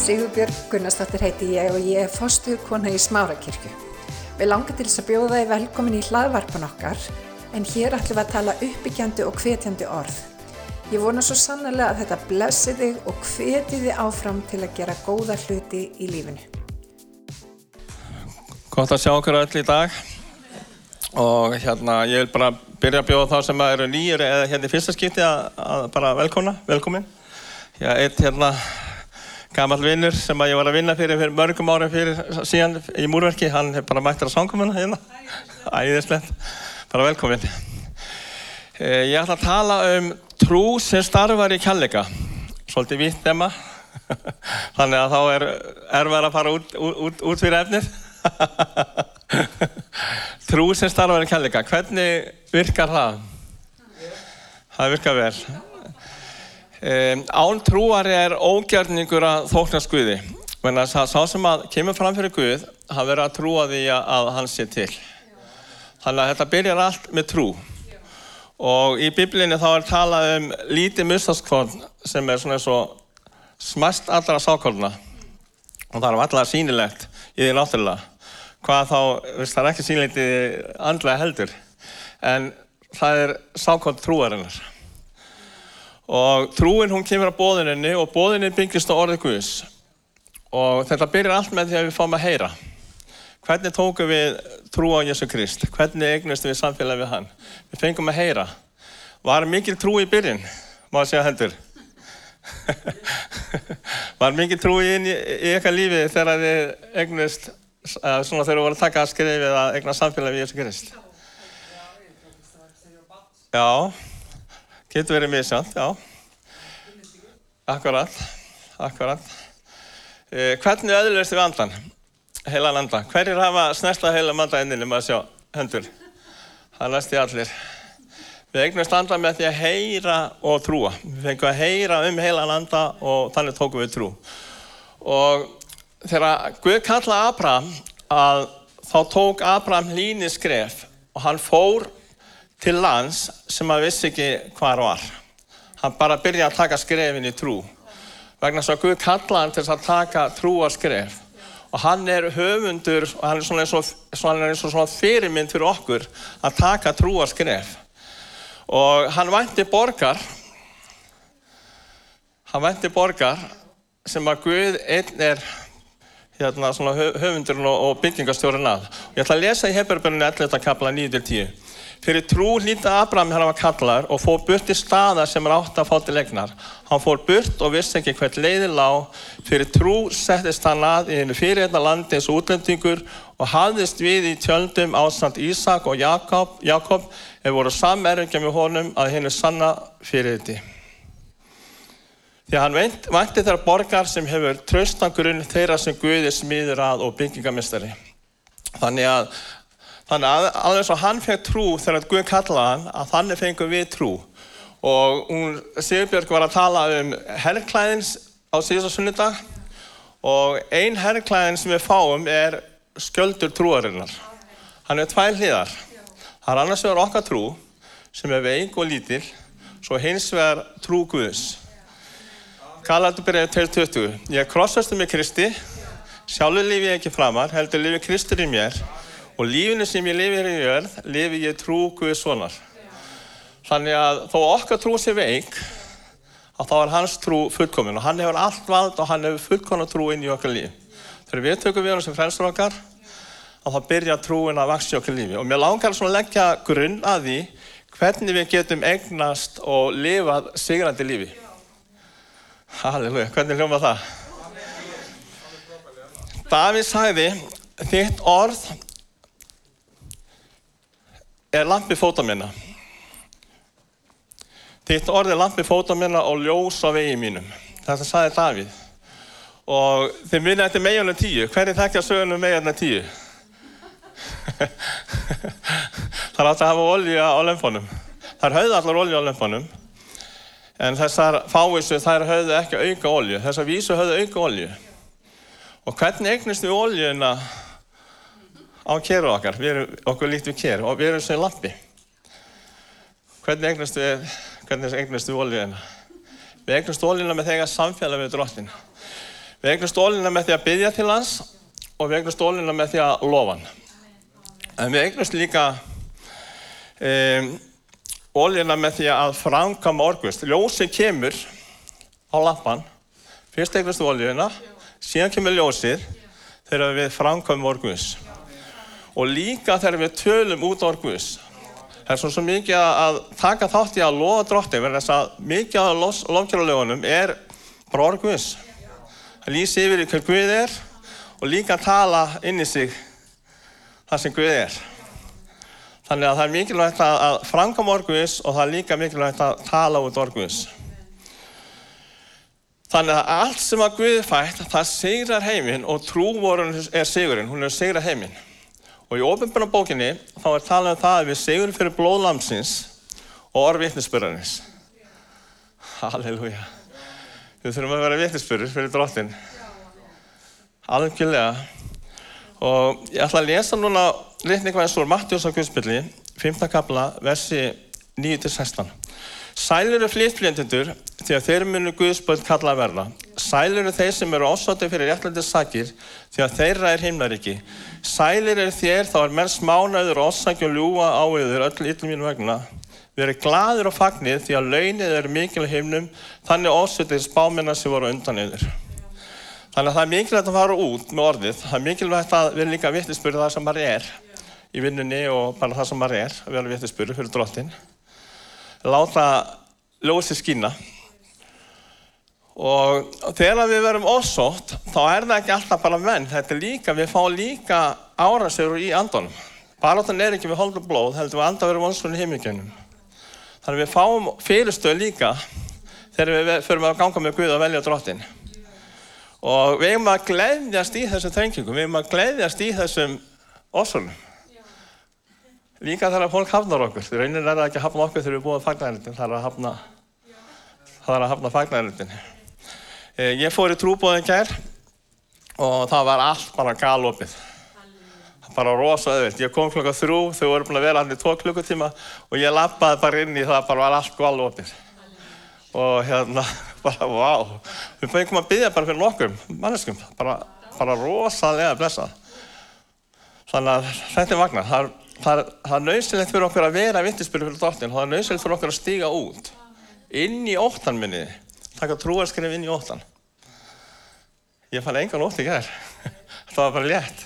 Sigurbjörg Gunnarsdóttir heiti ég og ég er fostuðkona í Smárakirkju. Við langar til þess að bjóða þið velkomin í hlaðvarpan okkar en hér ætlum við að tala uppbyggjandi og hvetjandi orð. Ég vona svo sannlega að þetta blessi þig og hveti þig áfram til að gera góða hluti í lífinu. Gott að sjá okkur öll í dag og hérna ég vil bara byrja að bjóða þá sem eru nýjur eða hérna í fyrsta skipti að, að bara velkomna, velkomin. Já, eitt hérna gammal vinnur sem að ég var að vinna fyrir fyrir mörgum árum fyrir síðan í múrverki, hann er bara mættur á sangumuna hérna. Æðislegt, bara velkomin. Ég ætla að tala um trú sem starfar í kjallega, svolítið vitt þemma, þannig að þá er erfæður að fara út, út, út fyrir efnið. Trú sem starfar í kærleika, hvernig virkar það? Það virkar vel. Um, án trúar er ógjörningur að þóknast Guði. Þannig að sá sem að kemur fram fyrir Guð, hann verður að trúa því að hann sé til. Þannig að þetta byrjar allt með trú. Og í biblíinu þá er talað um lítið mustaskvorn sem er svona eins og smæst allra sákvorna. Og það er alltaf sínilegt í því náttúrulega hvað þá, veist, það er ekki sínleiti andlega heldur en það er sákvæmt trúarinnar og trúin hún kemur á bóðinni og bóðinni byggist á orðið Guðs. Og þetta byrjar allt með því að við fáum að heyra. Hvernig tókum við trú á Jésu Krist? Hvernig eignustum við samfélagi við hann? Við fengum að heyra. Var mikil trú í byrjun má ég segja heldur? Var mikil trú í, í eitthvað lífi þegar þið eignust svona þegar þú voru að taka að skrifið að egna samfélagi við Jésu Krist? Já getur verið misjönd, já. Akkurat Akkurat. Eh, Hvernig öðlust við andan? Heilan andan Hverjir hafa snersta heilan andan inninni maður sjá hendur? Það næst í allir. Við eignumst andan með því að heyra og trúa. Við fengum að heyra um heilan andan og þannig tókum við trú. Og þegar Guð kallaði Abraham að þá tók Abraham líni skref og hann fór til lands sem hann vissi ekki hvað var. Hann bara byrjaði að taka skrefin í trú. Vegna þess að Guð kallaði hann til að taka trúa skref. Og hann er höfundur og hann er svona eins og, svona eins og svona fyrirmynd fyrir okkur að taka trúa skref. Og hann vænti borgar, hann vænti borgar sem að Guð einn er hérna, höfundurinn og byggingastjórun að. Og ég ætla að lesa í Hebreubörnunni 11. kapla 9-10. Fyrir trú hlýta Abraham hérna var kallar og fór burt í staðar sem er átt að fá til egnar. Hann fór burt og vissi ekki hvert leiði lág. Fyrir trú settist hann að í hennu fyrir hérna landi eins og útlendingur og hafðist við í tjöldum ásand Ísak og Jakob, Jakob ef voru samerðingja með honum að hennu sanna fyrir þetta. Því hann vænti þeirra borgar sem hefur tröstangrunn þeirra sem Guði smíður að og byggingamistari. Þannig að, þannig að alveg svo hann fekk trú þegar Guði kallaði hann, að þannig fengum við trú. Og hún, Sigurbjörg var að tala um herrklæðins á síðan sunnudag og ein herrklæðin sem við fáum er sköldur trúarinnar. Hann er tvær hliðar. Það er annars vegar okkar trú sem er veik og lítill, svo hins vegar trú Guðs. Galadurbrið 2.20 Ég krossastu með Kristi sjálfur lifi ég ekki framar heldur lifi Kristur í mér og lífinu sem ég lifi hér í jörð lifi ég trú Guði svonar þannig að þó okkar trú sé veik að þá er hans trú fullkomin. Og hann hefur allt vald og hann hefur fullkona trú inn í okkar líf. Þegar við tökum við hann sem frelsur okkar að þá byrja trúin að vaxa í okkar lífi. Og mér langar svona að leggja grunn að því hvernig við getum eignast og lifað sigrandi lífi. Halleluja, hvernig hljóma það? Davíð sagði, þitt orð er lampi fóta minna. Þitt orð er lampi fóta minna og ljós á vegi mínum. Þetta sagði Davíð. Og þið minna eftir meðjarnar tíu. Hver er þekkja sögurnum meðjarnar tíu? Það er átt að hafa olja á lömpunum. Það er höfða allar olja á lömpunum. En þessar fáissu þær höfðu ekki auka olju. Þessar vísu höfðu auka olju. Og hvernig eignist við oljuna á keru okkar? Erum okkur líkt við keru og við erum. Hvernig eignist við, hvernig eignist við oljuna? Við eignist oljuna með þegar samfélag við drottin. Við eignumst ólina með því að byggja til hans og við eignumst ólina með því að lofa hann. En við eignumst líka um, ólina með því að framkama orgust. Ljósið kemur á lampan, fyrst eignumst ólina, síðan kemur ljósið þegar við framkamum orgus. Og líka þegar við tölum út orgus. Það er svo, svo mikið að taka þátt í að lofa drottin, verður þess að mikið af lofkjörulögunum er bara orgus. Það lýsi yfir hver Guð er og líka tala inn í sig það sem Guð er. Þannig að það er mikilvægt að framkama orgus og það er líka mikilvægt að tala út orgus. Þannig að allt sem að Guð fætt, það sigrar heiminn og trúvorun er sigurinn, hún er sigrar heiminn. Og í ofinbjörna bókinni þá er talað um það að við sigurum fyrir blóðlamsins og orðvittnisspörðarins. Halleluja. Við þurfum að vera vittnisspörður fyrir drottin. Alvegjulega. Og ég ætla að lesa núna litningu eins og Mattiós á Guðspilli, 5. kapla, versi 9-16. Sæl eru flytfljendendur því að þeir munu Guðspöld kalla að verða. Sæl eru þeir sem eru ásótið fyrir réttlændis sakir því að þeirra er himnaríki. Sælir eru þér þá er menn smánaður og ásaki og ljúa á yður öll yllum mínu vegna. Við erum gladur og fagnir því að launið eru mikil himnum þannig ásötið spáminna sem voru undan yður. Þannig að það er mikilvægt að fara út með orðið. Það er mikilvægt að vera líka vittlisspurð það sem maður er í vinnunni og bara það sem maður er að vera vittlisspurð fyrir drottin láta ljósi skýna og þegar við verum ósótt þá er það ekki alltaf bara menn þetta er líka, við fáum líka árasögur í andunum baróttan er ekki við holdum blóð, heldur við anda að vera vonsvunni heimíkjönum þannig að við fáum fyrirstöð líka þegar við förum að ganga með Guð og velja drottin og við erum að gleyðjast í þessum þrengingum við erum að gleyðjast í þessum ósvunum Líka þegar fólk hafnar okkur. Því raunin er það ekki að hafna okkur þegar við erum búin að fagnæðarindin. Það er að hafna, það er að hafna fagnæðarindin. Eh, ég fór í trúbóðin kær og það var allt bara galopið. Bara rosa öðvilt. Ég kom klokka þrjú, þau voru búin að vera allir tvo klukkutíma og ég lappaði bara inn í það, bara var allt galopið. Og hérna, bara vá. Við fengum að byggja bara fyrir nokkrum manneskum. Bara, bara rosalega blessað. Þannig að þetta er vagnar. Það það það er nöðsilegt fyrir okkur að vera vittisbyrju fyrir dottin. Það er nöðsilegt fyrir okkur að stíga út. Inn í óttan minni. Takka trúarskrif inn í óttan. Ég fann engan ótt í gær. Það var bara létt.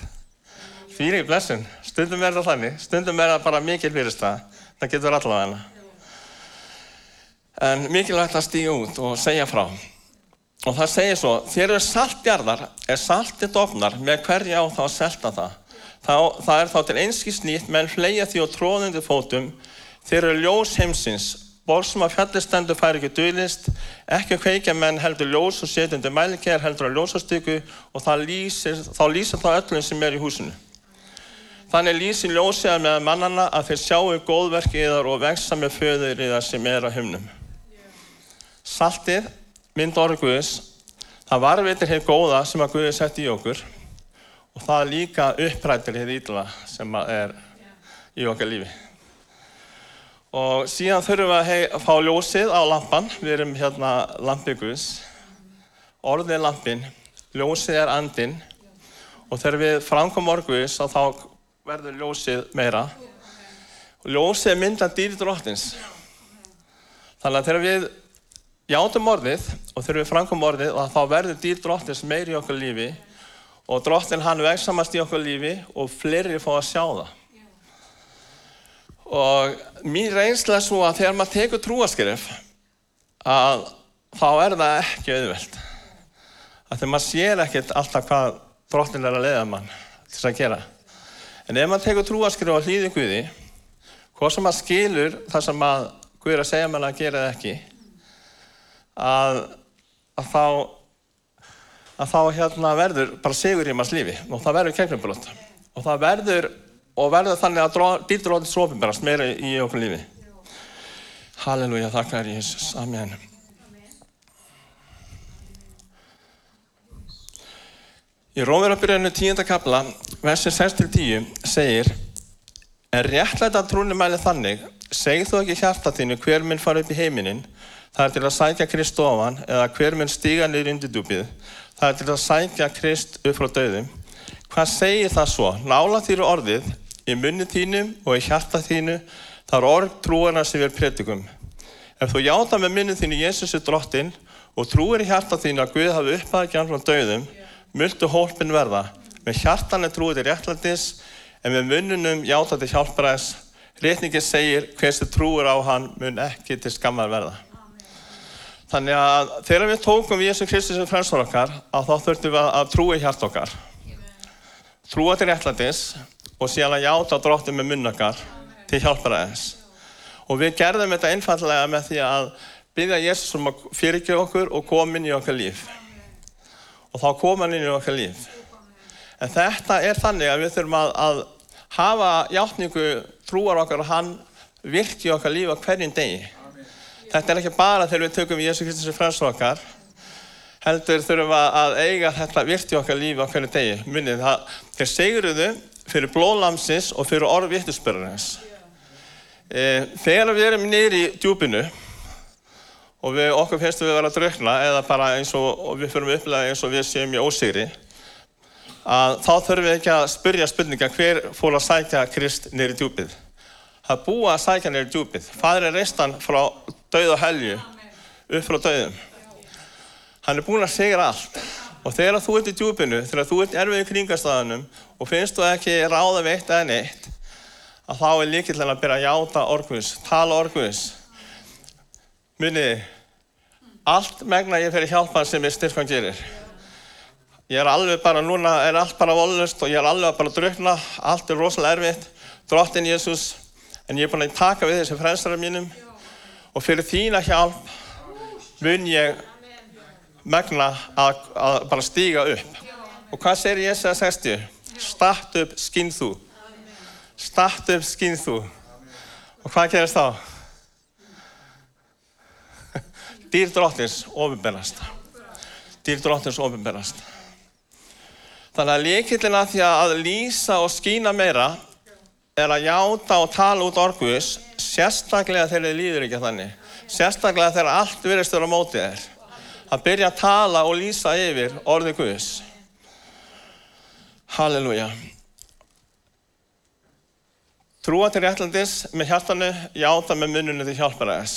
Fyrir í blessun. Stundum er það þannig. Stundum er það bara mikil fyrirstað. Það getur allavega hana. En mikilvægt að stíga út og segja frá. Og það segir svo, þér eru saltjarðar, er saltið dofnar, með hverja á þá að selta það. Það, það er þá til einskís nýtt, menn fleia því og tróðundi fótum, þeir eru ljós heimsins, borð sem að fjallistendur fær ekki duðlist, ekki að kveikja menn heldur ljós og setjandi mælikær heldur að ljósastyku og lýsir, þá lýsir þá öllum sem er í húsinu. Þannig lýsir ljósið með mannana að þeir sjáu góðverkið yðar og veksa með föður yðar sem er á himnum. Saltið, mynd orðu Guðs, það varvitir hér góða sem að Guði sett í okkur og það líka upprættir hér ídla sem er í okkar lífi. Og síðan þurfum við að, hei, að fá ljósið á lampan, við erum hérna lampi Guðs, orðið er lampin, ljósið er andin og þegar við framkomum orð Guðs þá verður ljósið meira. Og ljósið er myndan dýri drottins. Þannig að þegar við játum orðið og þegar við framkomum orðið þá verður dýr drottins meir í okkur lífi. Og drottin hann vegsamast í okkur lífi og fleiri fá að sjá það. Og mín reynsla er svo að þegar maður tekur trúaskrif að þá er það ekki auðvelt. Að þegar maður sér ekkert alltaf hvað drottin er að leiða mann til þess að gera. En ef maður tekur trúaskrif og hlýði Guði, hvað sem maður skilur það sem maður Guði er að segja mann að gera eða ekki, að, að þá að þá hérna verður bara sigur í manns lífi og það verður kemknubrot og það verður og verður þannig að dýrduróðin sófumberast meira í okkur lífi Halleluja, þakka þér Jésús, Amen Í Róðurabyrjanu 10. kapla versi 6-10 segir Er réttlægt að trúni mæli þannig segð þú ekki hjarta þínu hver minn fara upp í heiminin Það er til að sækja Krist ofan eða hver minn stíga niður undir djúpið. það er til að sækja Krist upp frá döðum. Hvað segir það svo? Nála þýru orðið í munni þínum og í hjarta þínu, það er orð trúana sem við predikum. Ef þú játa með minni þínu Jésús er drottinn og trúir í hjarta þínu að Guð hafi hann frá döðum, multu hólpin verða. Með hjartan er trúið til réttlætis, en með munnunum játa til hjálparæðis. Rétningin segir, hversu trúir á hann mun ekki til skammar verða. Þannig að þegar við tókum Jésu Kristus sem frelsar okkar, að þá þurftum við að trúa í hjart okkar. Trúa til réttlætis og síðan að játa drottin með munn okkar til hjálparæðis. Og við gerðum þetta einfallega með því að byggja Jésús um að fyrirgefa okkur og koma inn í okkar líf. Og þá koma hann inn í okkar líf. En þetta er þannig að við þurfum að, að hafa játningu trúar okkar og hann virki okkar líf á hverjum degi. Þetta er ekki bara þegar við tökum Jésu Kristus sem frelsar okkar, heldur þurfum að eiga þetta virti okkar lífi á hverju degi. Minnið, það, þeir segruðu fyrir blóðlamsins og fyrir orð vittusbyrjarins. E, þegar við erum niður í djúpinu og við, okkur finnst við að vera að draukna eða bara eins og, og við fyrir að upplega eins og við séum í ósigri, að þá þurfum við ekki að spyrja spurninga hver fór að sækja Krist niður í djúpið. Það búið að sækja niður í djúpið. Fadur er reistan frá dauð og helju upp frá dauðum. Hann er búinn að segra allt. Og þegar þú ert í djúpinu, þegar þú ert erfið í kringastæðunum og finnst þú ekki ráða við eitt eða neitt, að þá er líkillega að byrja að játa orguðs, tala orguðs. Munið, allt megna ég fyrir hjálpan sem ég styrkan gerir. Ég er alveg bara núna, er allt bara volust og ég er alveg bara að drukna, allt er rosalega erfitt. Drottin Jésús, en ég er búinn að taka við þessi frelsara mínum og fyrir þína hjálp mun ég megna að, að bara stíga upp. Og hvað segir Jésu að 60? Start upp, skinn þú. Start upp, skinn þú. Og hvað gerist þá? Dýr drottins ofinberast. Dýr drottins ofinberast. Þannig að líkillin að því að lýsa og skína meira er að játa og tala út orguðis, sérstaklega þegar þið líður ekki þannig. Sérstaklega þegar allt verðist vera mótið þér. Að byrja að tala og lýsa yfir orðið Guðs. Halleluja. Trúa til réttlandis með hjartanu, játa með mununni til hjálparæðis.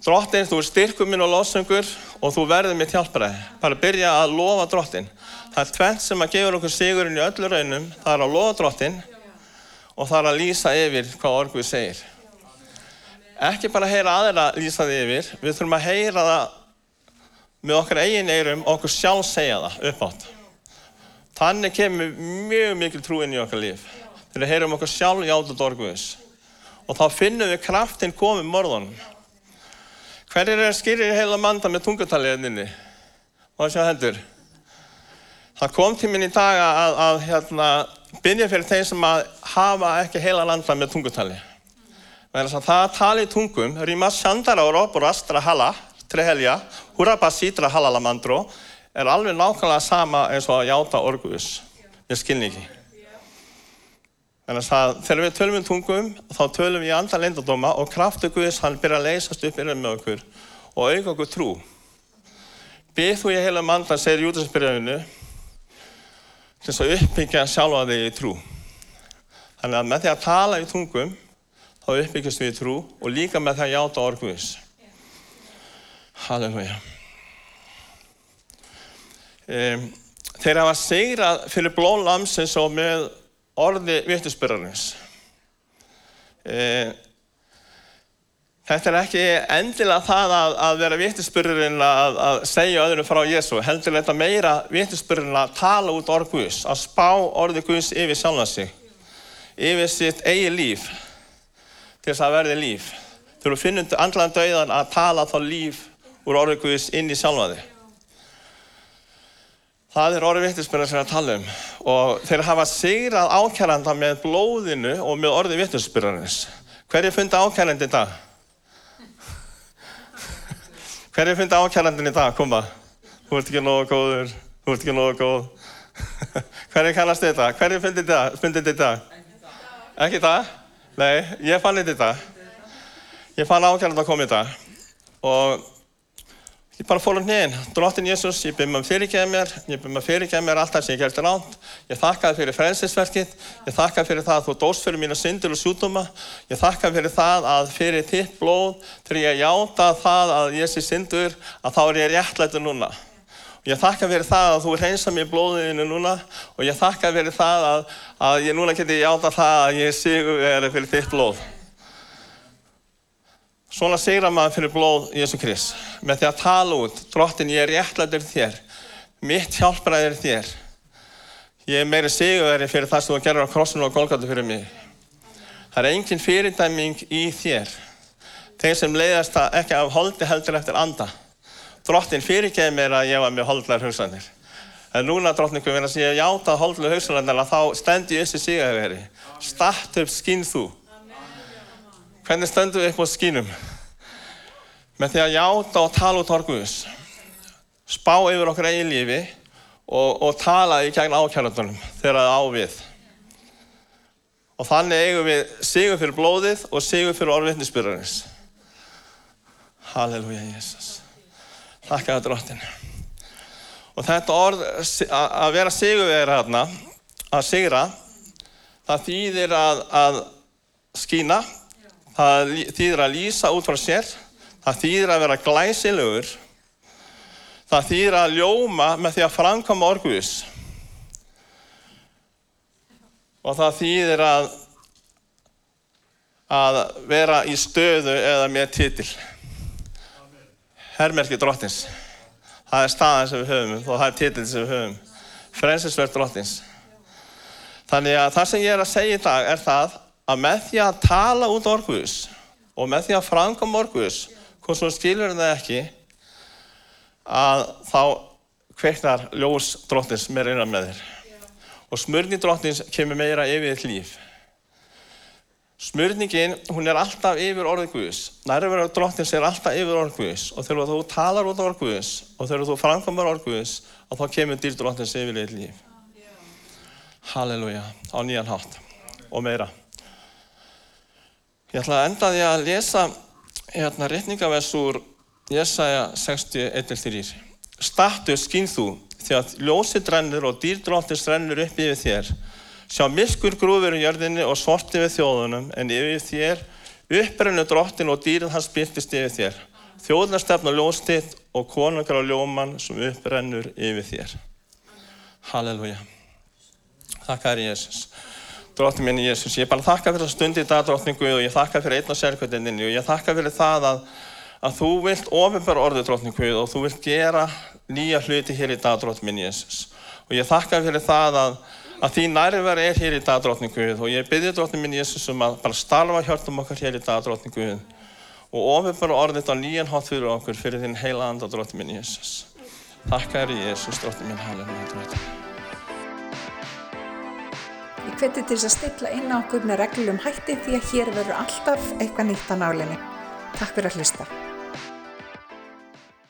Drottin, þú er styrkur minn og lossungur og þú verður mitt hjálparæði. Bara byrja að lofa drottin. Það er tvent sem að gefa okkur sigurinn í öllu raunum. Það er að lofa drottin og það er að lýsa yfir hvað orguð segir. Ekki bara heyra aðeira lýsa því yfir, við þurfum að heyra það með okkar eigin eirum og okkur sjálf segja það upp átt. Þannig kemur mjög mikil trú inn í okkar líf. Þegar við heyrum okkur sjálf játat orguðis. Og þá finnum við kraftinn komið morðunum. Hver er að skýrir heila manda með tungutalið henni? Má sjá hendur. Það kom til minn í dag að, að hérna, byrja fyrir þeim sem að hafa ekki heila landa með tungutalið. Það tali í tungum, rýma shandara og rópur astra hala, trehelja, hurapa sítra halalamandró, er alveg nákvæmlega sama eins og að játa orguðus með skilningi. Þannig að þegar við tölum um tungum, þá tölum við í andra leyndadóma og kraftu Guðs hann byrja að leysast upp innan með okkur og auka okkur trú. Bið þú ég heila manda, segir Júdasbyrjafinu, til þess að uppbyggja sjálfa þig í trú. Þannig að með því að tala í tungum, þá uppbyggjast við í trú og líka með því að játa orguðis. Halleluja. Um, þeir hafa segrað fyrir blón lamsins og með orði vittusbyrjarins. Um, þetta er ekki endilega það að, að vera vittusbyrjarinn að, að segja öðrum frá Jésu. Heldur þetta meira vittusbyrjarinn að tala út orð Guðs, að spá orði Guðs yfir sjálfa sig, yfir sitt eigi líf til þess að verði líf. Þú finnum andlaðan dauðan að tala þá líf úr orðið Guðs inn í sjálfa þig. Það er orðið vittusbyrjar sem við að tala um og þeir hafa sigrað ákæranda með blóðinu og með orðið vittusbyrjarins. Hverju fundi ákærandi í dag? Hverju fundi ákærandin í dag? Koma. Þú ert ekki nógu góður. Þú ert ekki nógu góð. Hverju kannast þetta? Hverju fundi þetta í dag? Ekki dag? Nei, ég fann þetta í dag. Ég fann ákæranda að koma í dag og Ég bara fór á hnén, drottin Jésús, ég byrði maður fyrirgeða mér, ég byrði maður fyrirgeða mér allt það sem ég gerði ránt. Ég þakkaði fyrir frelsisverkið, ég þakkaði fyrir það að þú dóst fyrir mína syndir og sjúdóma. Ég þakkaði fyrir það að fyrir þitt blóð, þegar ég játa það að ég sé syndur, að þá er ég réttlættur núna. Og ég þakka fyrir það að þú reynsa mér blóðinu núna og ég þakka fyrir það að, að ég núna geti játa það að ég sigur fyrir þitt blóð. Svona sigra maður fyrir blóð Jésu Krist með því að tala út, drottin ég er réttlættur þér, mitt hjálpræðir er þér. Ég er meiri sigurveri fyrir það sem þú gerir á krossinu og gólgatu fyrir mig. Það er engin fyrirdæming í þér. Þeir sem leiðast það ekki af holdi heldur eftir anda. Drottin fyrirgeði mér að ég var með holdlegar hugsanir. En núna drottningu verðast ég játa holdlegar hugsanir þá stendi ég þessi sigurveri. Statt upp skinn þú. Hvernig stöndum við á skínum? Með því að játa og tala út orguðus. Spá yfir okkur eigin lífi og, og tala í gegn ákjærlandunum þegar það á við. Og þannig eigum við sigur fyrir blóðið og sigur fyrir orðvittnisbyrjarins. Halleluja, Jésús. Þakka það drottin. Og þetta orð að vera sigurveri hérna, að sigra, það þýðir að, að skína, það þýðir að lýsa út frá sér, það þýðir að vera glæsilegur, það þýðir að ljóma með því að framkoma orguðis og það þýðir að, að vera í stöðu eða með titil. Hermerki drottins. Það er staðan sem við höfum og það er titil sem við höfum. Frelsesverð drottins. Þannig að það sem ég er að segja í dag er það að með því að tala út orguðus og með því að framkoma orguðus, hvort svo skilur það ekki, að þá kveiknar ljós drottins meira innan með þér. Og smörning drottins kemur meira yfir þitt líf. Smörningin, hún er alltaf yfir orðið Guðs. Nærverðar drottins er alltaf yfir orðið Guðs og þegar þú talar út orðið Guðs og þegar þú framkomar orðið Guðs og þá kemur dýr drottins yfir þitt líf. Halleluja, á nýjan hátt og meira. Ég ætla að enda því að lesa hérna rétningavess úr Jesaja 61-3. Stattu skinn þú því að ljósið drennur og dýrdróttins drennur upp yfir þér. Sjá myrkur grúfur í jörðinni og sorti við þjóðunum en yfir þér upprennu drottin og dýrið hans byrtist yfir þér. Þjóðnar stefna ljóstitt og konungar á ljóman sem upprennur yfir þér. Halleluja. Þakka þér Jésús. Dróttin minni Jésús, ég bara þakka fyrir það stundi í dag, dróttin Guð, og ég þakka fyrir einn og sérkvöldinni og ég þakka fyrir það að, að þú vilt ofinbara orðið, dróttin Guð, og þú vilt gera nýja hluti hér í dag, dróttin minni Jésús. Og ég þakka fyrir það að, að þín nærveri er hér í dag, dróttin Guð, og ég byrði, dróttin minni Jésús, um að bara starfa hjörtum okkar hér í dag, dróttin Guð, og ofinbara orðið á nýjan hátt fyrir okkur, fyrir þín heila anda, hveti til að stilla inn á okkur með reglum hætti því að hér verður alltaf eitthvað nýtt á nálinni. Takk fyrir að hlusta.